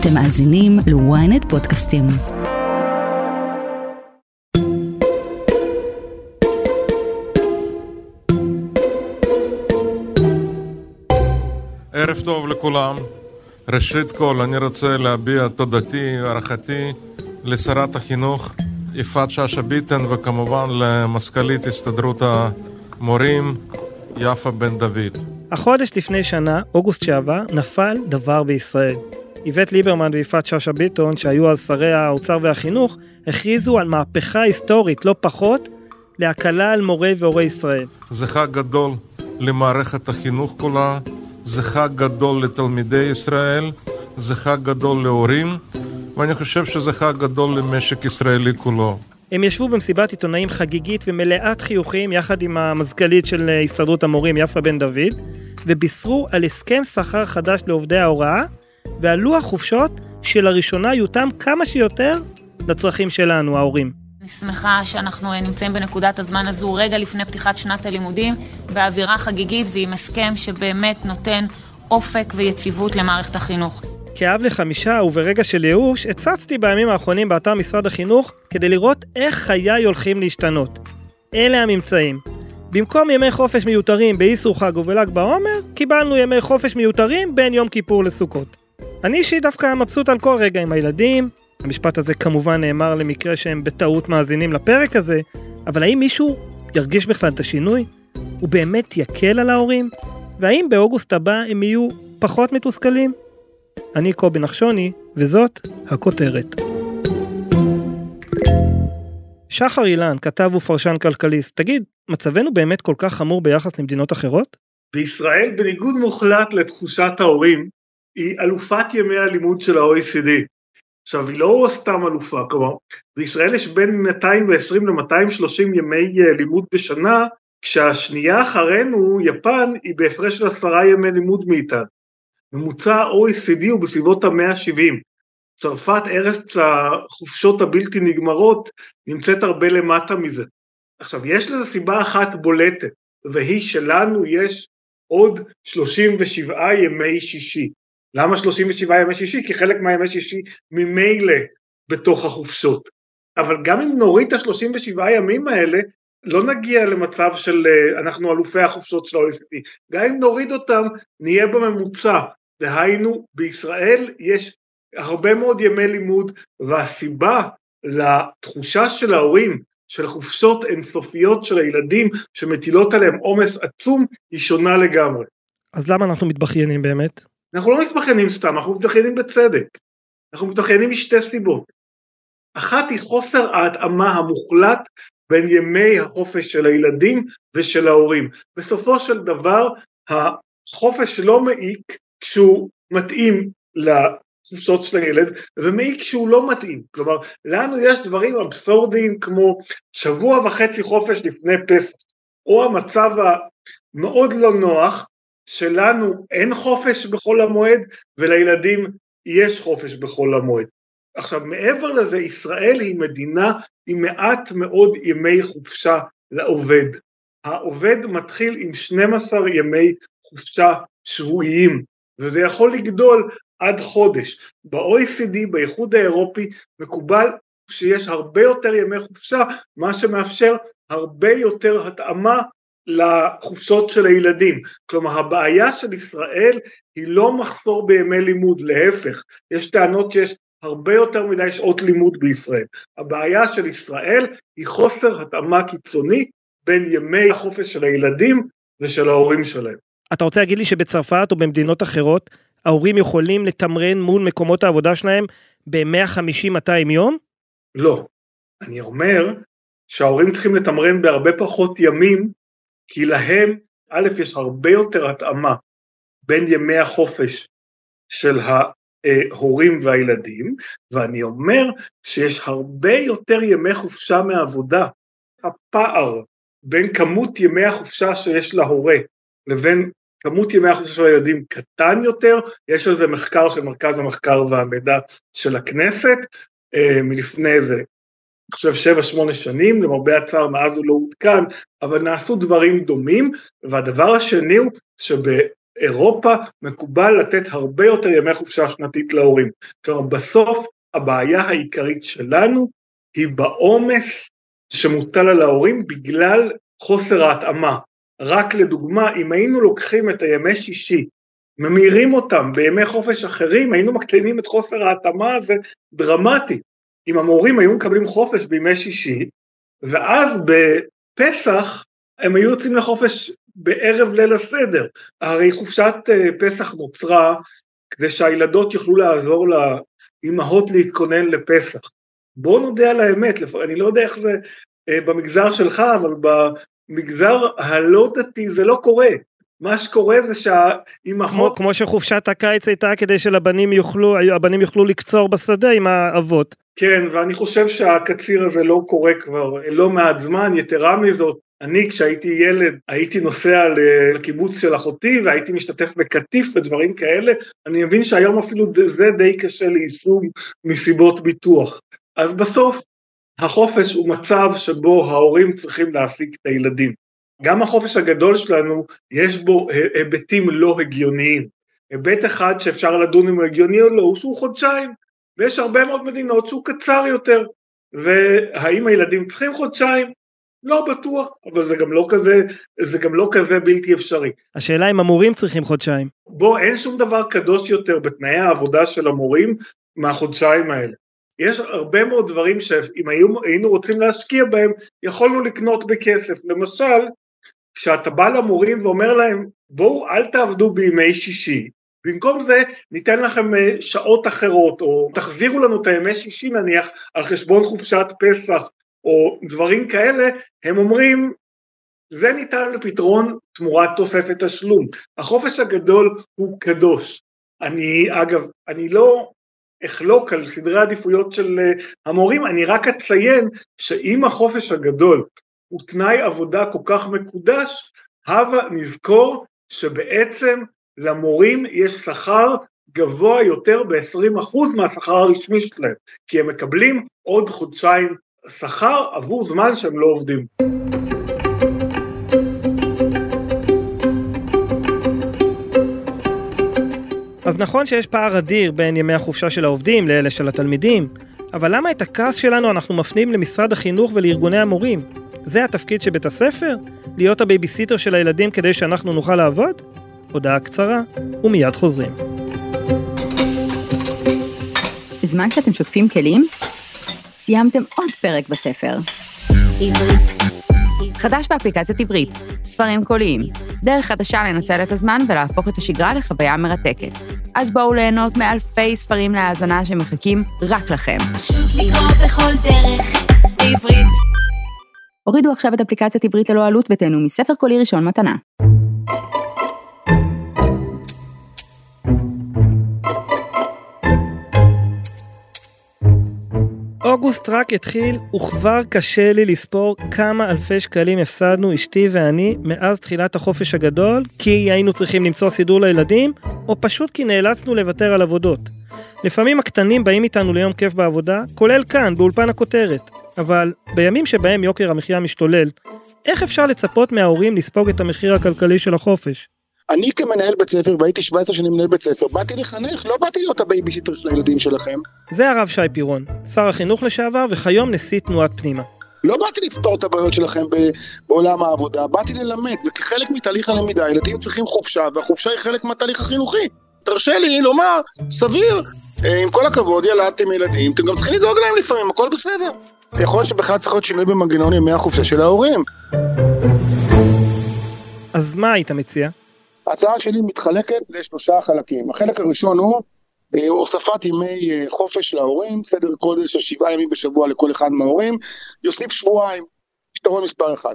אתם מאזינים ל-ynet פודקאסטים. ערב טוב לכולם. ראשית כל, אני רוצה להביע תודתי, הערכתי לשרת החינוך יפעת שאשא ביטן, וכמובן למזכ"לית הסתדרות המורים יפה בן דוד. החודש לפני שנה, אוגוסט שעבר, נפל דבר בישראל. איווט ליברמן ויפעת שאשא ביטון, שהיו אז שרי האוצר והחינוך, הכריזו על מהפכה היסטורית, לא פחות, להקלה על מורי והורי ישראל. זה חג גדול למערכת החינוך כולה, זה חג גדול לתלמידי ישראל, זה חג גדול להורים, ואני חושב שזה חג גדול למשק ישראלי כולו. הם ישבו במסיבת עיתונאים חגיגית ומלאת חיוכים יחד עם המזכ"לית של הסתדרות המורים יפה בן דוד, ובישרו על הסכם שכר חדש לעובדי ההוראה, ועל לוח חופשות שלראשונה יותאם כמה שיותר לצרכים שלנו, ההורים. אני שמחה שאנחנו נמצאים בנקודת הזמן הזו רגע לפני פתיחת שנת הלימודים, באווירה חגיגית ועם הסכם שבאמת נותן אופק ויציבות למערכת החינוך. כאב לחמישה וברגע של ייאוש, הצצתי בימים האחרונים באתר משרד החינוך כדי לראות איך חיי הולכים להשתנות. אלה הממצאים. במקום ימי חופש מיותרים באיסור חג ובל"ג בעומר, קיבלנו ימי חופש מיותרים בין יום כיפור לסוכות. אני אישית דווקא מבסוט על כל רגע עם הילדים, המשפט הזה כמובן נאמר למקרה שהם בטעות מאזינים לפרק הזה, אבל האם מישהו ירגיש בכלל את השינוי? הוא באמת יקל על ההורים? והאם באוגוסט הבא הם יהיו פחות מתוסכלים? אני קובי נחשוני, וזאת הכותרת. שחר אילן, כתב ופרשן כלכליסט, תגיד, מצבנו באמת כל כך חמור ביחס למדינות אחרות? בישראל, בניגוד מוחלט לתחושת ההורים, היא אלופת ימי הלימוד של ה-OECD. עכשיו, היא לא סתם אלופה, כלומר, בישראל יש בין 220 ל-230 ימי אה, לימוד בשנה, כשהשנייה אחרינו, יפן, היא בהפרש של עשרה ימי לימוד מאיתנו. ממוצע ה-OECD הוא בסביבות המאה ה-70. צרפת, ארץ החופשות הבלתי נגמרות, נמצאת הרבה למטה מזה. עכשיו, יש לזה סיבה אחת בולטת, והיא שלנו יש עוד 37 ימי שישי. למה 37 ימי שישי? כי חלק מהימי שישי ממילא בתוך החופשות. אבל גם אם נוריד את ה-37 ימים האלה, לא נגיע למצב של אה, אנחנו אלופי החופשות של ה-OECD. גם אם נוריד אותם, נהיה בממוצע. דהיינו, בישראל יש הרבה מאוד ימי לימוד, והסיבה לתחושה של ההורים של חופשות אינסופיות של הילדים שמטילות עליהם עומס עצום, היא שונה לגמרי. אז למה אנחנו מתבכיינים באמת? אנחנו לא מתבכיינים סתם, אנחנו מתבכיינים בצדק. אנחנו מתבכיינים משתי סיבות. אחת היא חוסר ההתאמה המוחלט בין ימי החופש של הילדים ושל ההורים. בסופו של דבר, החופש לא מעיק כשהוא מתאים לחופשות של הילד, ומעיק כשהוא לא מתאים. כלומר, לנו יש דברים אבסורדיים כמו שבוע וחצי חופש לפני פסח, או המצב המאוד לא נוח שלנו אין חופש בחול המועד ולילדים יש חופש בחול המועד. עכשיו מעבר לזה ישראל היא מדינה עם מעט מאוד ימי חופשה לעובד. העובד מתחיל עם 12 ימי חופשה שבועיים וזה יכול לגדול עד חודש. ב-OECD, באיחוד האירופי, מקובל שיש הרבה יותר ימי חופשה, מה שמאפשר הרבה יותר התאמה לחופשות של הילדים. כלומר, הבעיה של ישראל היא לא מחסור בימי לימוד, להפך, יש טענות שיש הרבה יותר מדי שעות לימוד בישראל. הבעיה של ישראל היא חוסר התאמה קיצוני בין ימי החופש של הילדים ושל ההורים שלהם. אתה רוצה להגיד לי שבצרפת או במדינות אחרות ההורים יכולים לתמרן מול מקומות העבודה שלהם ב-150-200 יום? לא. אני אומר שההורים צריכים לתמרן בהרבה פחות ימים כי להם, א', יש הרבה יותר התאמה בין ימי החופש של ההורים והילדים, ואני אומר שיש הרבה יותר ימי חופשה מעבודה. הפער בין כמות ימי החופשה שיש להורה לבין כמות ימי החופשה של הילדים קטן יותר, יש על זה מחקר של מרכז המחקר והמידע של הכנסת אה, מלפני איזה אני חושב שבע שמונה שנים, למרבה הצער מאז הוא לא עודכן, אבל נעשו דברים דומים, והדבר השני הוא באירופה מקובל לתת הרבה יותר ימי חופשה שנתית להורים. כלומר בסוף הבעיה העיקרית שלנו היא בעומס שמוטל על ההורים בגלל חוסר ההתאמה. רק לדוגמה, אם היינו לוקחים את הימי שישי, ממירים אותם בימי חופש אחרים, היינו מקטינים את חוסר ההתאמה הזה דרמטית. אם המורים היו מקבלים חופש בימי שישי, ואז בפסח הם היו יוצאים לחופש בערב ליל הסדר. הרי חופשת אה, פסח נוצרה כדי שהילדות יוכלו לעזור לאימהות להתכונן לפסח. בואו נודה על האמת, אני לא יודע איך זה אה, במגזר שלך, אבל במגזר הלא דתי זה לא קורה. מה שקורה זה שהאימהות... כמו, כמו שחופשת הקיץ הייתה כדי שלבנים יוכלו, הבנים יוכלו לקצור בשדה עם האבות. כן, ואני חושב שהקציר הזה לא קורה כבר לא מעט זמן, יתרה מזאת, אני כשהייתי ילד הייתי נוסע לקיבוץ של אחותי והייתי משתתף בקטיף ודברים כאלה, אני מבין שהיום אפילו זה די קשה ליישום מסיבות ביטוח. אז בסוף החופש הוא מצב שבו ההורים צריכים להעסיק את הילדים. גם החופש הגדול שלנו יש בו היבטים לא הגיוניים. היבט אחד שאפשר לדון אם הוא הגיוני או לא הוא שהוא חודשיים, ויש הרבה מאוד מדינות שהוא קצר יותר. והאם הילדים צריכים חודשיים? לא בטוח, אבל זה גם לא כזה, זה גם לא כזה בלתי אפשרי. השאלה אם המורים צריכים חודשיים. בוא, אין שום דבר קדוש יותר בתנאי העבודה של המורים מהחודשיים האלה. יש הרבה מאוד דברים שאם היינו, היינו רוצים להשקיע בהם, יכולנו לקנות בכסף. למשל, כשאתה בא למורים ואומר להם, בואו אל תעבדו בימי שישי, במקום זה ניתן לכם אה, שעות אחרות, או תחזירו לנו את הימי שישי נניח על חשבון חופשת פסח, או דברים כאלה, הם אומרים, זה ניתן לפתרון תמורת תוספת תשלום. החופש הגדול הוא קדוש. אני, אגב, אני לא אחלוק על סדרי העדיפויות של אה, המורים, אני רק אציין שאם החופש הגדול הוא תנאי עבודה כל כך מקודש, הבה נזכור שבעצם למורים יש שכר גבוה יותר ב-20% מהשכר הרשמי שלהם, כי הם מקבלים עוד חודשיים שכר עבור זמן שהם לא עובדים. אז נכון שיש פער אדיר בין ימי החופשה של העובדים לאלה של התלמידים, אבל למה את הכעס שלנו אנחנו מפנים למשרד החינוך ולארגוני המורים? זה התפקיד של בית הספר? להיות הבייביסיטר של הילדים כדי שאנחנו נוכל לעבוד? הודעה קצרה, ומיד חוזרים. בזמן שאתם שוטפים כלים, סיימתם עוד פרק בספר. עברית. חדש באפליקציית עברית, ספרים קוליים, דרך חדשה לנצל את הזמן ולהפוך את השגרה לחוויה מרתקת. אז בואו ליהנות מאלפי ספרים להאזנה שמחכים רק לכם. פשוט לקרוא בכל דרך, עברית. הורידו עכשיו את אפליקציית עברית ללא עלות ותהנו מספר קולי ראשון מתנה. אוגוסט רק התחיל וכבר קשה לי לספור כמה אלפי שקלים הפסדנו אשתי ואני מאז תחילת החופש הגדול כי היינו צריכים למצוא סידור לילדים או פשוט כי נאלצנו לוותר על עבודות. לפעמים הקטנים באים איתנו ליום כיף בעבודה, כולל כאן באולפן הכותרת, אבל בימים שבהם יוקר המחיה משתולל, איך אפשר לצפות מההורים לספוג את המחיר הכלכלי של החופש? אני כמנהל בית ספר, והייתי 17 שנים מנהל בית ספר, באתי לחנך, לא באתי להיות הבייביסיטר של הילדים שלכם. זה הרב שי פירון, שר החינוך לשעבר וכיום נשיא תנועת פנימה. לא באתי לפתור את הבעיות שלכם בעולם העבודה, באתי ללמד, וכחלק מתהליך הלמידה, ילדים צריכים חופשה, והחופשה היא חלק מהתהליך החינוכי. תרשה לי לומר, סביר, אה, עם כל הכבוד, ילדתם ילדים, אתם גם צריכים לדאוג להם לפעמים, הכל בסדר. יכול להיות שבכלל צריך להיות שינוי במנגנון ימי החופשה של ההורים. אז מה היית מציע? ההצעה שלי מתחלקת לשלושה חלקים. החלק הראשון הוא אה, הוספת ימי אה, חופש להורים, סדר גודל של שבעה ימים בשבוע לכל אחד מההורים, יוסיף שבועיים, פתרון מספר אחד.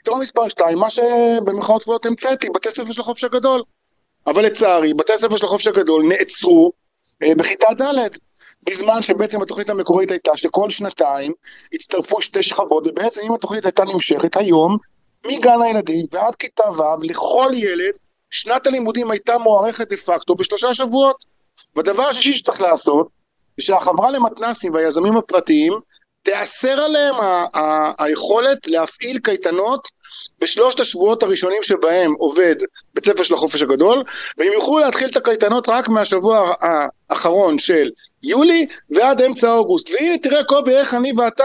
פתרון מספר שתיים, מה שבמירכאות כבודות המצאתי, בתי ספר של החופש הגדול. אבל לצערי, בתי ספר של החופש הגדול נעצרו אה, בכיתה ד', בזמן שבעצם התוכנית המקורית הייתה שכל שנתיים הצטרפו שתי שכבות, ובעצם אם התוכנית הייתה נמשכת היום, מגן הילדים ועד כיתה ו', לכל ילד שנת הלימודים הייתה מוארכת דה פקטו בשלושה שבועות. והדבר השישי שצריך לעשות, זה שהחברה למתנסים והיזמים הפרטיים תיאסר עליהם ה- ה- היכולת להפעיל קייטנות בשלושת השבועות הראשונים שבהם עובד בית ספר של החופש הגדול, והם יוכלו להתחיל את הקייטנות רק מהשבוע האחרון של יולי ועד אמצע אוגוסט. והנה תראה קובי איך אני ואתה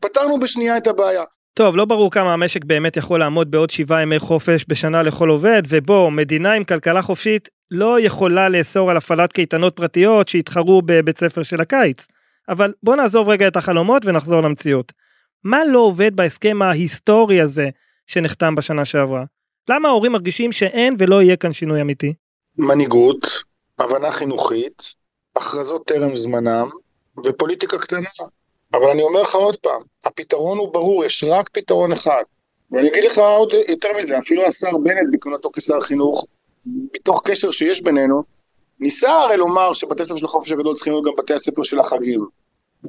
פתרנו בשנייה את הבעיה. טוב, לא ברור כמה המשק באמת יכול לעמוד בעוד שבעה ימי חופש בשנה לכל עובד, ובו מדינה עם כלכלה חופשית לא יכולה לאסור על הפעלת קייטנות פרטיות שיתחרו בבית ספר של הקיץ. אבל בוא נעזוב רגע את החלומות ונחזור למציאות. מה לא עובד בהסכם ההיסטורי הזה שנחתם בשנה שעברה? למה ההורים מרגישים שאין ולא יהיה כאן שינוי אמיתי? מנהיגות, הבנה חינוכית, הכרזות טרם זמנם ופוליטיקה קטנה. אבל אני אומר לך עוד פעם, הפתרון הוא ברור, יש רק פתרון אחד. ואני אגיד לך עוד יותר מזה, אפילו השר בנט בכהונתו כשר חינוך, מתוך קשר שיש בינינו, ניסה הרי לומר שבתי ספר של החופש הגדול צריכים להיות גם בתי הספר של החגים.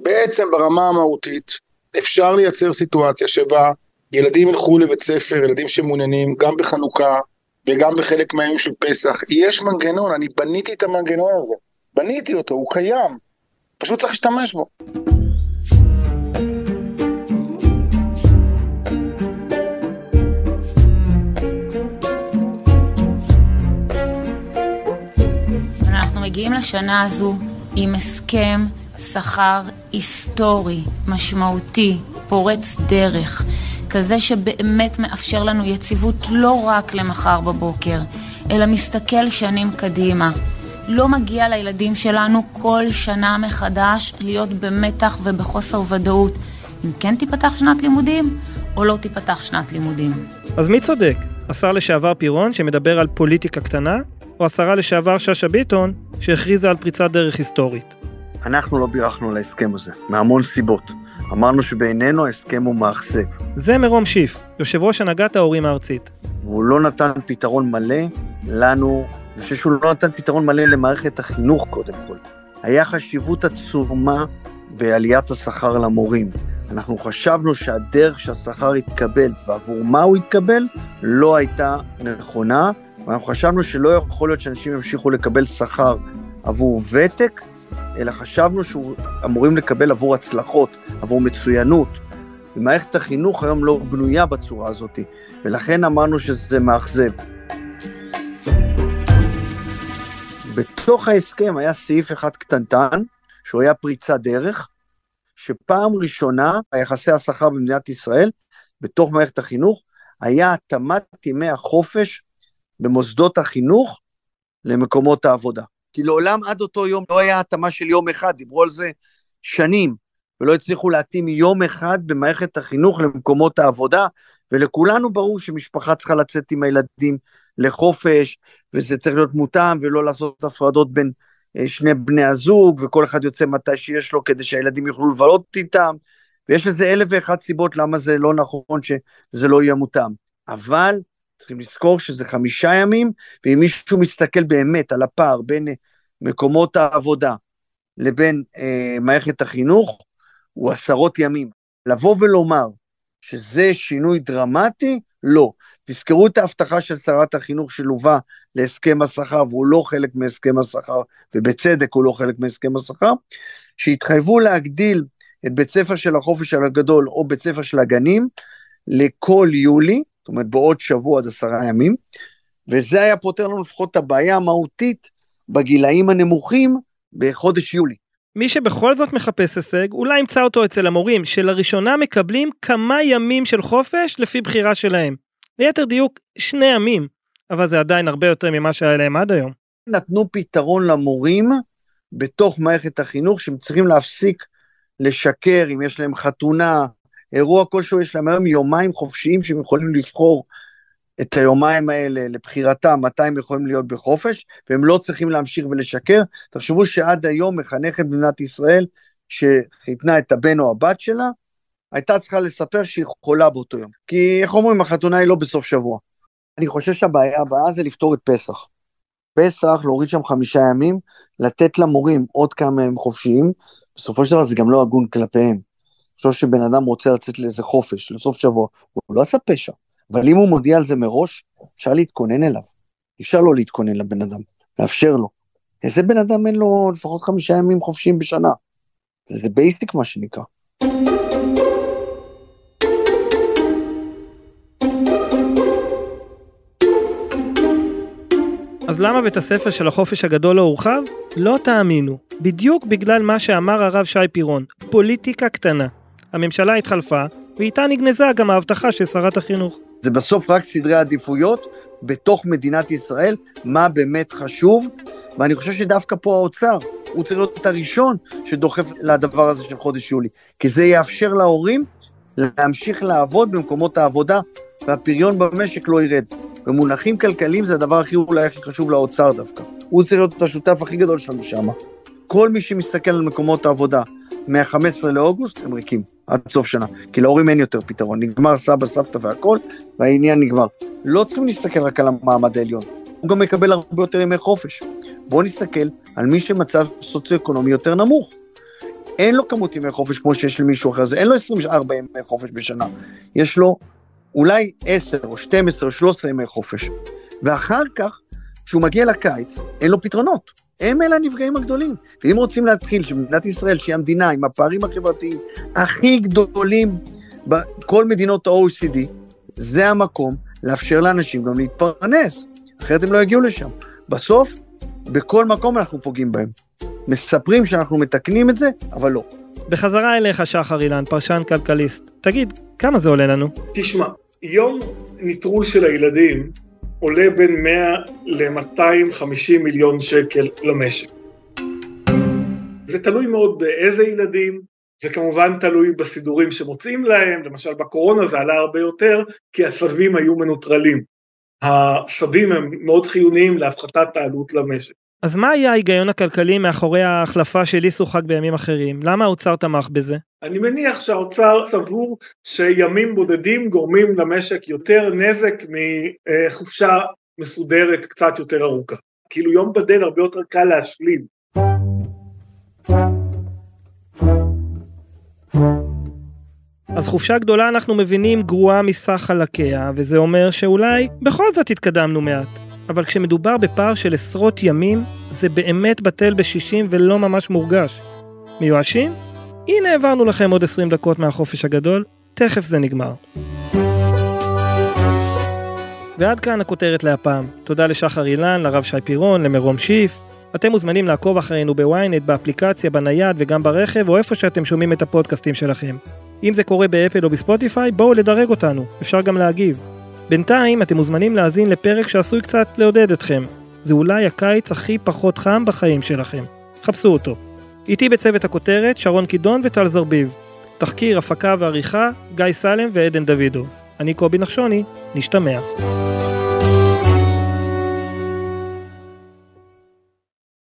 בעצם ברמה המהותית אפשר לייצר סיטואציה שבה ילדים ילכו לבית ספר, ילדים שמעוניינים גם בחנוכה וגם בחלק מהימים של פסח. יש מנגנון, אני בניתי את המנגנון הזה. בניתי אותו, הוא קיים. פשוט צריך להשתמש בו. אנחנו מגיעים לשנה הזו עם הסכם שכר היסטורי, משמעותי, פורץ דרך, כזה שבאמת מאפשר לנו יציבות לא רק למחר בבוקר, אלא מסתכל שנים קדימה. לא מגיע לילדים שלנו כל שנה מחדש להיות במתח ובחוסר ודאות אם כן תיפתח שנת לימודים או לא תיפתח שנת לימודים. אז מי צודק? השר לשעבר פירון שמדבר על פוליטיקה קטנה, או השרה לשעבר שאשא ביטון שהכריזה על פריצת דרך היסטורית? אנחנו לא בירכנו על ההסכם הזה, מהמון סיבות. אמרנו שבעינינו ההסכם הוא מאכזב. זה מרום שיף, יושב ראש הנהגת ההורים הארצית. והוא לא נתן פתרון מלא לנו, אני חושב שהוא לא נתן פתרון מלא למערכת החינוך קודם כל. היה חשיבות עצומה בעליית השכר למורים. אנחנו חשבנו שהדרך שהשכר יתקבל ועבור מה הוא יתקבל לא הייתה נכונה, ואנחנו חשבנו שלא יכול להיות שאנשים ימשיכו לקבל שכר עבור ותק, אלא חשבנו שאמורים לקבל עבור הצלחות, עבור מצוינות. ומערכת החינוך היום לא בנויה בצורה הזאת, ולכן אמרנו שזה מאכזב. בתוך ההסכם היה סעיף אחד קטנטן, שהוא היה פריצת דרך, שפעם ראשונה היחסי השכר במדינת ישראל, בתוך מערכת החינוך, היה התאמת ימי החופש במוסדות החינוך למקומות העבודה. כי לעולם עד אותו יום לא היה התאמה של יום אחד, דיברו על זה שנים, ולא הצליחו להתאים יום אחד במערכת החינוך למקומות העבודה, ולכולנו ברור שמשפחה צריכה לצאת עם הילדים לחופש, וזה צריך להיות מותאם, ולא לעשות הפרדות בין אה, שני בני הזוג, וכל אחד יוצא מתי שיש לו כדי שהילדים יוכלו לבלות איתם, ויש לזה אלף ואחת סיבות למה זה לא נכון שזה לא יהיה מותאם. אבל צריכים לזכור שזה חמישה ימים, ואם מישהו מסתכל באמת על הפער בין מקומות העבודה לבין אה, מערכת החינוך, הוא עשרות ימים. לבוא ולומר שזה שינוי דרמטי, לא. תזכרו את ההבטחה של שרת החינוך שלווה להסכם השכר, והוא לא חלק מהסכם השכר, ובצדק הוא לא חלק מהסכם השכר, שהתחייבו להגדיל את בית ספר של החופש הגדול או בית ספר של הגנים לכל יולי, זאת אומרת בעוד שבוע עד עשרה ימים, וזה היה פותר לנו לפחות את הבעיה המהותית בגילאים הנמוכים בחודש יולי. מי שבכל זאת מחפש הישג, אולי ימצא אותו אצל המורים, שלראשונה מקבלים כמה ימים של חופש לפי בחירה שלהם. ליתר דיוק, שני ימים, אבל זה עדיין הרבה יותר ממה שהיה להם עד היום. נתנו פתרון למורים בתוך מערכת החינוך, שהם צריכים להפסיק לשקר אם יש להם חתונה, אירוע כלשהו, יש להם היום יומיים חופשיים שהם יכולים לבחור את היומיים האלה לבחירתם, מתי הם יכולים להיות בחופש, והם לא צריכים להמשיך ולשקר. תחשבו שעד היום מחנכת במדינת ישראל, שחיתנה את הבן או הבת שלה, הייתה צריכה לספר שהיא חולה באותו יום. כי איך אומרים, החתונה היא לא בסוף שבוע. אני חושב שהבעיה הבאה זה לפתור את פסח. פסח, להוריד שם חמישה ימים, לתת למורים עוד כמה ימים חופשיים, בסופו של דבר זה גם לא הגון כלפיהם. חושב שבן אדם רוצה לצאת לאיזה חופש, לסוף שבוע, הוא לא עשה פשע, אבל אם הוא מודיע על זה מראש, אפשר להתכונן אליו. אפשר לא להתכונן לבן אדם, לאפשר לו. איזה בן אדם אין לו לפחות חמישה ימים חופשיים בשנה? זה בייסיק מה שנקרא. אז למה בית הספר של החופש הגדול לא הורחב? לא תאמינו, בדיוק בגלל מה שאמר הרב שי פירון, פוליטיקה קטנה. הממשלה התחלפה, ואיתה נגנזה גם ההבטחה של שרת החינוך. זה בסוף רק סדרי עדיפויות בתוך מדינת ישראל, מה באמת חשוב, ואני חושב שדווקא פה האוצר, הוא צריך להיות הראשון שדוחף לדבר הזה של חודש יולי, כי זה יאפשר להורים להמשיך לעבוד במקומות העבודה, והפריון במשק לא ירד. במונחים כלכליים זה הדבר הכי אולי הכי חשוב לאוצר דווקא. הוא צריך להיות השותף הכי גדול שלנו שם. כל מי שמסתכל על מקומות העבודה מה-15 לאוגוסט הם ריקים עד סוף שנה, כי להורים אין יותר פתרון, נגמר סבא, סבתא והכל, והעניין נגמר. לא צריכים להסתכל רק על המעמד העליון, הוא גם מקבל הרבה יותר ימי חופש. בואו נסתכל על מי שמצב סוציו-אקונומי יותר נמוך. אין לו כמות ימי חופש כמו שיש למישהו אחר, אין לו 24 ימי חופש בשנה, יש לו אולי 10 או 12 או 13 ימי חופש. ואחר כך, כשהוא מגיע לקיץ, אין לו פתרונות. הם אלה הנפגעים הגדולים. ואם רוצים להתחיל שמדינת ישראל, שהיא המדינה עם הפערים החברתיים הכי גדולים בכל מדינות ה-OECD, זה המקום לאפשר לאנשים גם להתפרנס, אחרת הם לא יגיעו לשם. בסוף, בכל מקום אנחנו פוגעים בהם. מספרים שאנחנו מתקנים את זה, אבל לא. בחזרה אליך, שחר אילן, פרשן כלכליסט. תגיד, כמה זה עולה לנו? תשמע, יום נטרול של הילדים עולה בין 100 ל-250 מיליון שקל למשק. זה תלוי מאוד באיזה ילדים, וכמובן תלוי בסידורים שמוצאים להם, למשל בקורונה זה עלה הרבה יותר, כי הסבים היו מנוטרלים. הסבים הם מאוד חיוניים להפחתת העלות למשק. אז מה היה ההיגיון הכלכלי מאחורי ההחלפה של איסו חג בימים אחרים? למה האוצר תמך בזה? אני מניח שהאוצר סבור שימים בודדים גורמים למשק יותר נזק מחופשה מסודרת קצת יותר ארוכה. כאילו יום בדל הרבה יותר קל להשלים. אז חופשה גדולה אנחנו מבינים גרועה מסך חלקיה, וזה אומר שאולי בכל זאת התקדמנו מעט. אבל כשמדובר בפער של עשרות ימים, זה באמת בטל בשישים ולא ממש מורגש. מיואשים? הנה העברנו לכם עוד 20 דקות מהחופש הגדול, תכף זה נגמר. ועד כאן הכותרת להפעם. תודה לשחר אילן, לרב שי פירון, למרום שיף. אתם מוזמנים לעקוב אחרינו בוויינט, באפליקציה, בנייד וגם ברכב, או איפה שאתם שומעים את הפודקאסטים שלכם. אם זה קורה באפל או בספוטיפיי, בואו לדרג אותנו, אפשר גם להגיב. בינתיים אתם מוזמנים להאזין לפרק שעשוי קצת לעודד אתכם. זה אולי הקיץ הכי פחות חם בחיים שלכם. חפשו אותו. איתי בצוות הכותרת שרון קידון וטל זרביב. תחקיר, הפקה ועריכה, גיא סלם ועדן דוידוב. אני קובי נחשוני, נשתמע.